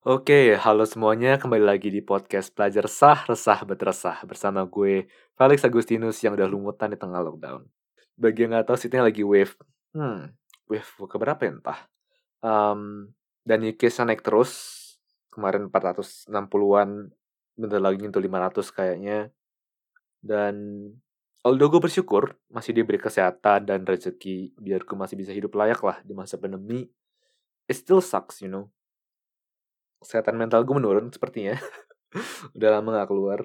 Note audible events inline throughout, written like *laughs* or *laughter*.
Oke, halo semuanya. Kembali lagi di podcast Pelajar Sah, Resah, Betresah. Bersama gue, Felix Agustinus yang udah lumutan di tengah lockdown. Bagi yang nggak tahu, sitnya lagi wave. Hmm, wave keberapa ya entah. Um, dan UK naik terus. Kemarin 460-an, bentar lagi nyentuh 500 kayaknya. Dan although gue bersyukur masih diberi kesehatan dan rezeki biar gue masih bisa hidup layak lah di masa pandemi. It still sucks, you know kesehatan mental gue menurun sepertinya. *laughs* Udah lama gak keluar.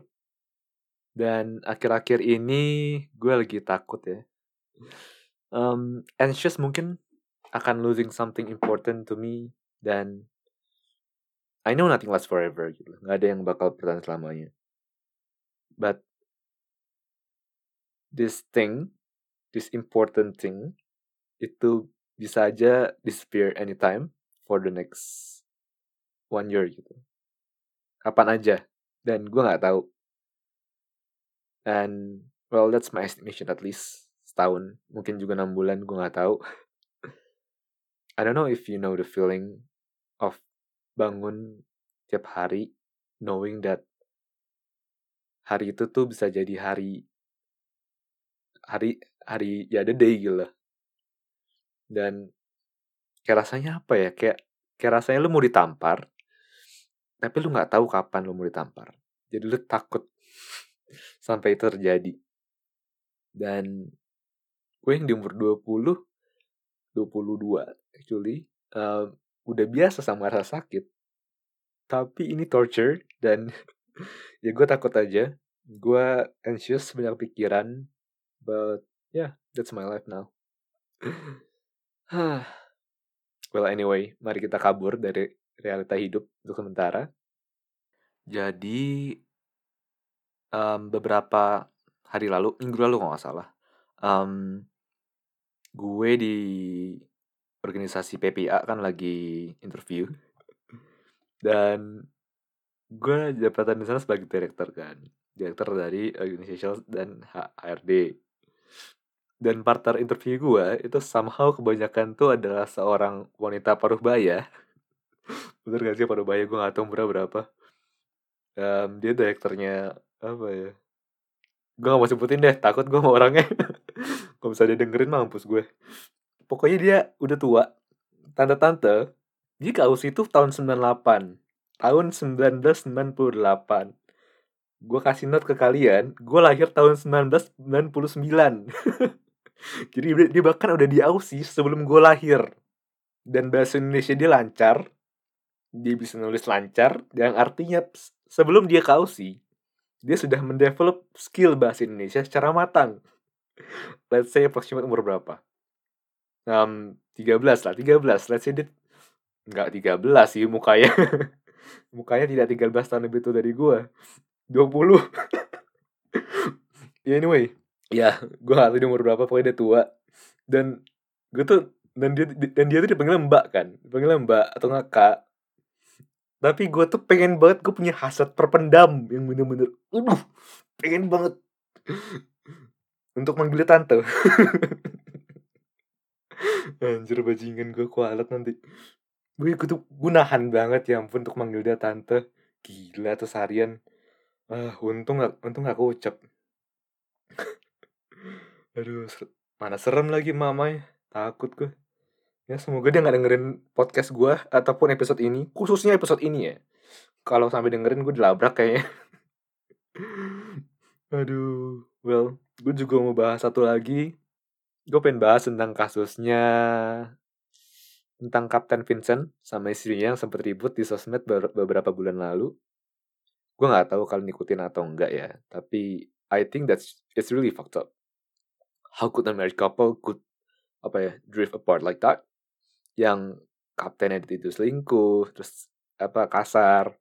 Dan akhir-akhir ini gue lagi takut ya. Um, anxious mungkin akan losing something important to me. Dan I know nothing lasts forever gitu. Gak ada yang bakal bertahan selamanya. But this thing, this important thing, itu bisa aja disappear anytime for the next one year gitu. Kapan aja dan gue nggak tahu. And well that's my estimation at least setahun mungkin juga enam bulan gue nggak tahu. I don't know if you know the feeling of bangun tiap hari knowing that hari itu tuh bisa jadi hari hari hari ya the day gitu dan kayak rasanya apa ya? Kayak kayak rasanya lu mau ditampar tapi lu nggak tahu kapan lu mau ditampar. Jadi lu takut *laughs* sampai itu terjadi. Dan gue yang di umur 20 22 actually uh, udah biasa sama rasa sakit. Tapi ini torture dan *laughs* ya gue takut aja. Gue anxious banyak pikiran but yeah that's my life now. *sighs* Well anyway mari kita kabur dari realita hidup untuk sementara. Jadi um, beberapa hari lalu, minggu lalu kalau nggak salah, um, gue di organisasi PPA kan lagi interview dan gue jabatan di sana sebagai director kan, director dari organisasi dan HRD. Dan partner interview gue itu somehow kebanyakan tuh adalah seorang wanita paruh baya bener gak sih Parubaya gue gak tau umurnya berapa. Um, dia direkturnya apa ya gue gak mau sebutin deh takut gue sama orangnya. *laughs* Kalau bisa dia dengerin mampus gue. Pokoknya dia udah tua tante-tante dia ke Aus itu tahun 98 tahun 1998 gue kasih note ke kalian gue lahir tahun 1999 *laughs* jadi dia bahkan udah di Aussie sebelum gue lahir. Dan bahasa Indonesia dia lancar dia bisa nulis lancar yang artinya sebelum dia ke dia sudah mendevelop skill bahasa Indonesia secara matang. Let's say approximate umur berapa? Um, 13 lah 13 let's say dia nggak 13 sih mukanya. *laughs* Mukanya tidak 13 tahun lebih tua dari gue 20 ya anyway ya gue gak tahu dia umur berapa pokoknya dia tua. Dan gue tuh dan dia dan dia tuh dipanggil mbak kan dipanggil mbak atau ngakak tapi gue tuh pengen banget gue punya hasrat terpendam yang bener-bener uh pengen banget untuk manggil tante. *laughs* Anjir bajingan gue kualat nanti. Gue gue tuh gue nahan banget ya ampun untuk manggil dia tante. Gila tuh seharian. Ah untung gak untung gak ucap *laughs* aduh mana serem lagi mamanya. Takut gue Ya semoga dia nggak dengerin podcast gue ataupun episode ini, khususnya episode ini ya. Kalau sampai dengerin gue dilabrak kayaknya. *laughs* Aduh, well, gue juga mau bahas satu lagi. Gue pengen bahas tentang kasusnya tentang Kapten Vincent sama istrinya yang sempat ribut di sosmed beberapa bulan lalu. Gue nggak tahu kalian ikutin atau enggak ya, tapi I think that's it's really fucked up. How could a married couple could apa ya drift apart like that? Yang kaptennya dituduh selingkuh terus apa kasar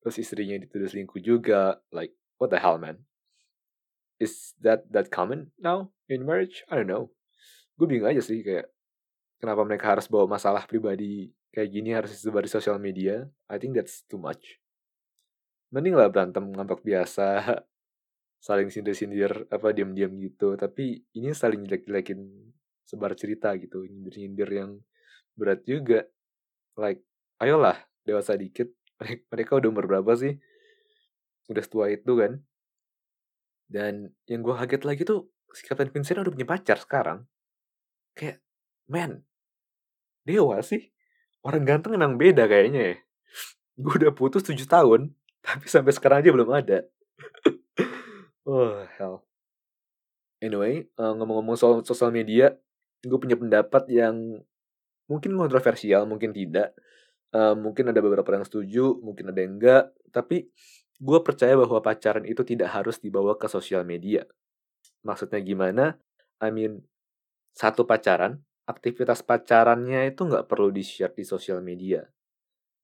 terus istrinya dituduh selingkuh juga like what the hell man? Is that that common now in marriage? I don't know. Gue bingung aja sih kayak kenapa mereka harus bawa masalah pribadi kayak gini harus disebar di sosial media? I think that's too much. Mending lah berantem ngambek biasa *laughs* saling sindir-sindir apa diam-diam gitu. Tapi ini saling jelek-jelekin sebar cerita gitu nyindir-nyindir yang berat juga. Like ayolah dewasa dikit. *laughs* Mereka udah umur berapa sih? Udah setua itu kan? Dan yang gue kaget lagi tuh si Captain Vincent udah punya pacar sekarang. Kayak man dewa sih? Orang ganteng emang beda kayaknya ya. *laughs* Gue udah putus 7 tahun *laughs* tapi sampai sekarang aja belum ada. Oh hell. Anyway uh, ngomong-ngomong soal sosial media gue punya pendapat yang mungkin kontroversial mungkin tidak. Uh, mungkin ada beberapa yang setuju mungkin ada yang enggak. Tapi gue percaya bahwa pacaran itu tidak harus dibawa ke sosial media. Maksudnya gimana? I mean satu pacaran aktivitas pacarannya itu nggak perlu di share di sosial media.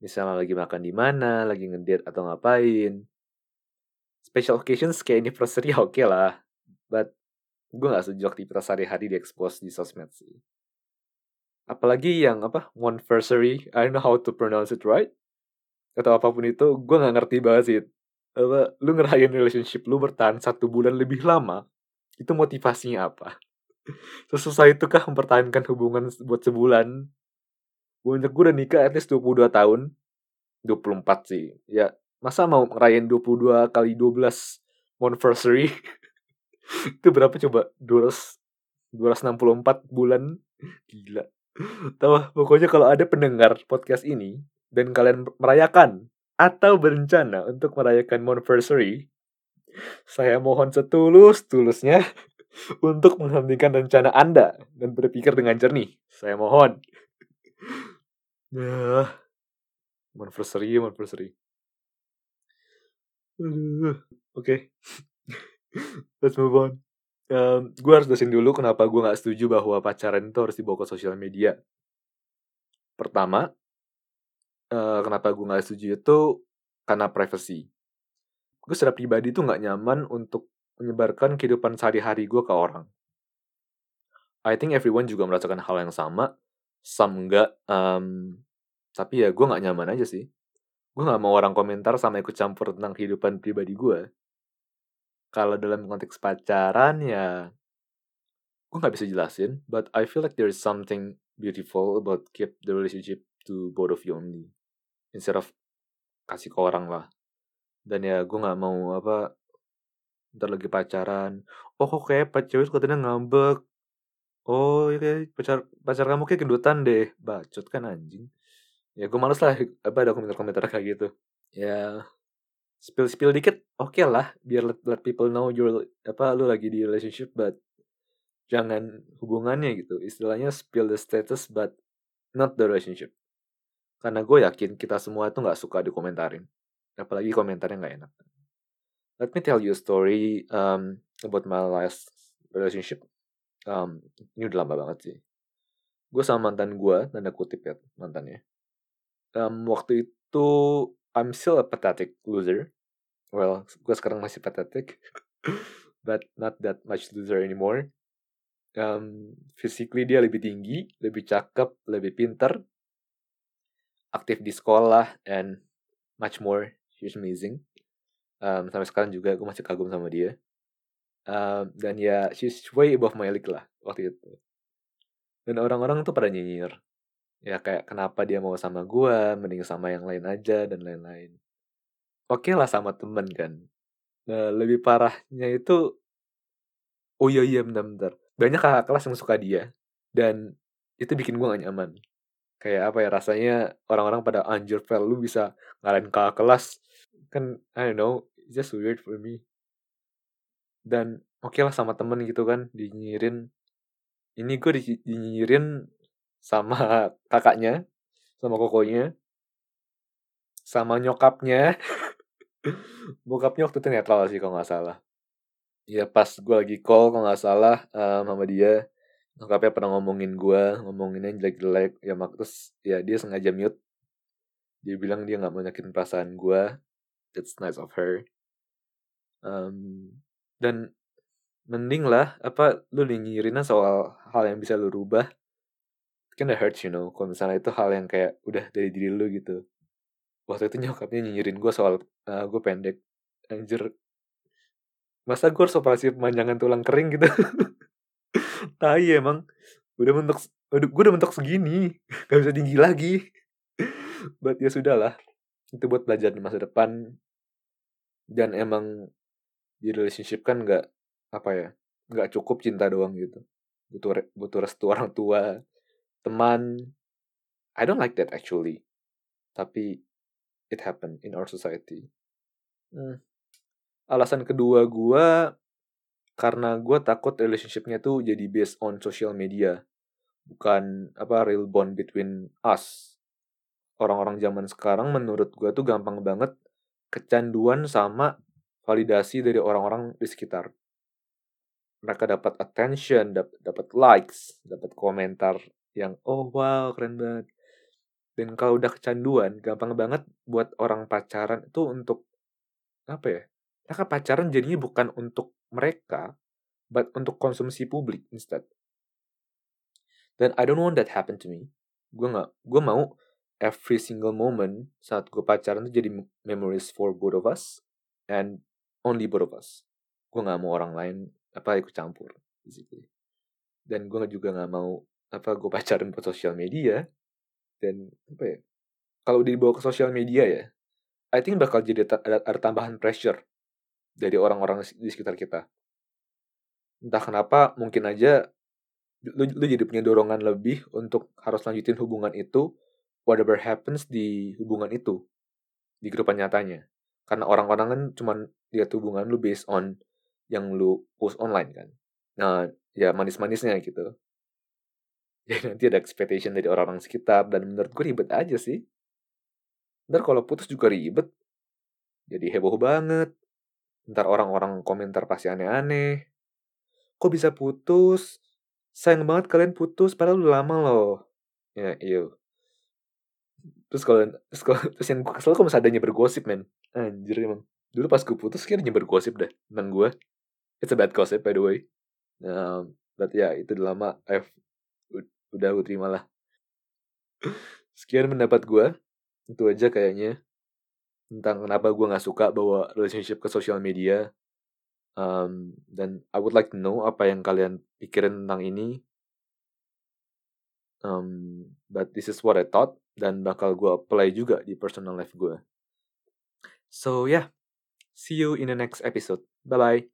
Misalnya lagi makan di mana lagi ngedate atau ngapain. Special occasions kayak anniversary *laughs* oke okay lah. But gue gak setuju aktivitas sehari-hari di expose di sosmed sih apalagi yang apa anniversary I don't know how to pronounce it right atau apa pun itu gue gak ngerti banget sih. Apa lu ngerayain relationship lu bertahan satu bulan lebih lama itu motivasinya apa? *laughs* Sesusah itu kah mempertahankan hubungan buat sebulan? Banyak gue udah nikah at least 22 tahun. 24 sih. Ya masa mau ngerayain 22 kali 12 anniversary *laughs* Itu berapa coba? 200 264 bulan? Gila Tahu pokoknya kalau ada pendengar podcast ini Dan kalian merayakan Atau berencana untuk merayakan anniversary Saya mohon setulus-tulusnya *laughs* untuk menghentikan rencana Anda dan berpikir dengan jernih. Saya mohon. *laughs* Ya, anniversary, anniversary. Oke, okay. *laughs* let's move on. Um, gue harus jelasin dulu kenapa gue gak setuju bahwa pacaran itu harus dibawa ke sosial media. Pertama, uh, kenapa gue gak setuju itu karena privacy. Gue secara pribadi tuh gak nyaman untuk menyebarkan kehidupan sehari-hari gue ke orang. I think everyone juga merasakan hal yang sama, some enggak, um, tapi ya gue gak nyaman aja sih. Gue gak mau orang komentar sama ikut campur tentang kehidupan pribadi gue. Kalau dalam konteks pacaran ya, gue gak bisa jelasin, but I feel like there is something beautiful about keep the relationship to both of you only. Instead of kasih ke orang lah. Dan ya gue gak mau apa ntar lagi pacaran oh kok kayak cewek katanya ngambek oh ya kayak pacar pacar kamu kayak gendutan deh bacot kan anjing ya gue males lah *laughs* apa ada komentar-komentar kayak gitu ya spill spill dikit oke okay lah biar let, let people know you're apa lu lagi di relationship but jangan hubungannya gitu istilahnya spill the status but not the relationship karena gue yakin kita semua tuh nggak suka dikomentarin apalagi komentarnya nggak enak let me tell you a story um, about my last relationship. Um, ini udah lama banget sih. Gue sama mantan gue, tanda kutip ya mantannya. Um, waktu itu I'm still a pathetic loser. Well, gue sekarang masih pathetic, *laughs* but not that much loser anymore. Um, physically dia lebih tinggi, lebih cakep, lebih pinter, aktif di sekolah, and much more. She's amazing um, sampai sekarang juga gue masih kagum sama dia um, dan ya she's way above my league lah waktu itu dan orang-orang tuh pada nyinyir ya kayak kenapa dia mau sama gue mending sama yang lain aja dan lain-lain. Oke okay lah sama temen kan. Nah, lebih parahnya itu oh iya iya bentar-bentar banyak kakak kelas yang suka dia dan itu bikin gue gak nyaman. Kayak apa ya rasanya orang-orang pada anjir fel lu bisa ngalahin kakak kelas. Kan I don't know it's just weird for me. Dan oke okay lah sama temen gitu kan dinyirin ini gue di, dinyirin sama *laughs* kakaknya sama kokonya sama nyokapnya. *laughs* Bokapnya waktu itu netral sih kalau nggak salah. Ya pas gue lagi call kalau nggak salah um, sama dia nyokapnya pernah ngomongin gue ngomonginnya jelek-jelek ya mak terus ya dia sengaja mute. Dia bilang dia nggak mau nyakitin perasaan gue that's nice of her. Um, dan mending lah apa lu nyinyirin soal hal yang bisa lu rubah kan that hurts you know. Kalau misalnya itu hal yang kayak udah dari diri lu gitu. Waktu itu nyokapnya nyinyirin gue soal uh, eh, gue pendek. Anjir. Masa gue harus operasi pemanjangan tulang kering gitu? *laughs* Tai emang. Udah udah gue udah mentok segini. *laughs* Gak bisa tinggi lagi. *laughs* But ya sudah lah. Itu buat belajar di masa depan. Dan emang di relationship kan nggak apa ya nggak cukup cinta doang gitu. Butuh butuh restu orang tua teman I don't like that actually. Tapi it happen in our society. Hmm. alasan kedua gue karena gue takut relationshipnya tuh jadi based on social media. Bukan apa real bond between us. Orang-orang zaman sekarang menurut gue tuh gampang banget kecanduan sama validasi dari orang-orang di sekitar. Mereka dapat attention dapat likes dapat komentar yang oh wow keren banget. Dan kalau udah kecanduan gampang banget buat orang pacaran itu untuk apa ya mereka pacaran jadinya bukan untuk mereka but untuk konsumsi publik instead. Dan I don't want that happen to me. Gue nggak gue mau every single moment saat gue pacaran itu jadi memories for both of us and only both of us. Gue nggak mau orang lain apa ikut campur basically. Dan gue juga nggak mau apa gue pacaran ke sosial media dan apa ya kalau dibawa ke sosial media ya I think bakal jadi ada, ada tambahan pressure dari orang-orang di sekitar kita. Entah kenapa mungkin aja lu, lu jadi punya dorongan lebih untuk harus lanjutin hubungan itu whatever happens di hubungan itu di kehidupan nyatanya. Karena orang-orang kan cuman lihat hubungan lu based on yang lu post online kan. Nah ya manis-manisnya gitu *laughs* jadi nanti ada expectation dari orang-orang sekitar dan menurut gue ribet aja sih. Ntar kalau putus juga ribet. Jadi heboh banget. Ntar orang-orang komentar pasti aneh-aneh. Kok bisa putus? Sayang banget kalian putus padahal udah lama loh. Ya iya. Terus kalau terus kalau *laughs* terus yang gue kesel kok masih adanya bergosip men. Anjir emang. Dulu pas gue putus kayaknya bergosip deh tentang gue it's a bad gossip by the way. Nah but ya itu udah lama. I've udah gue terima lah sekian pendapat gue itu aja kayaknya tentang kenapa gue nggak suka bawa relationship ke sosial media Um, dan I would like to know apa yang kalian pikirin tentang ini. Um, but this is what I thought dan bakal gue apply juga di personal life gue. So yeah, see you in the next episode. Bye bye.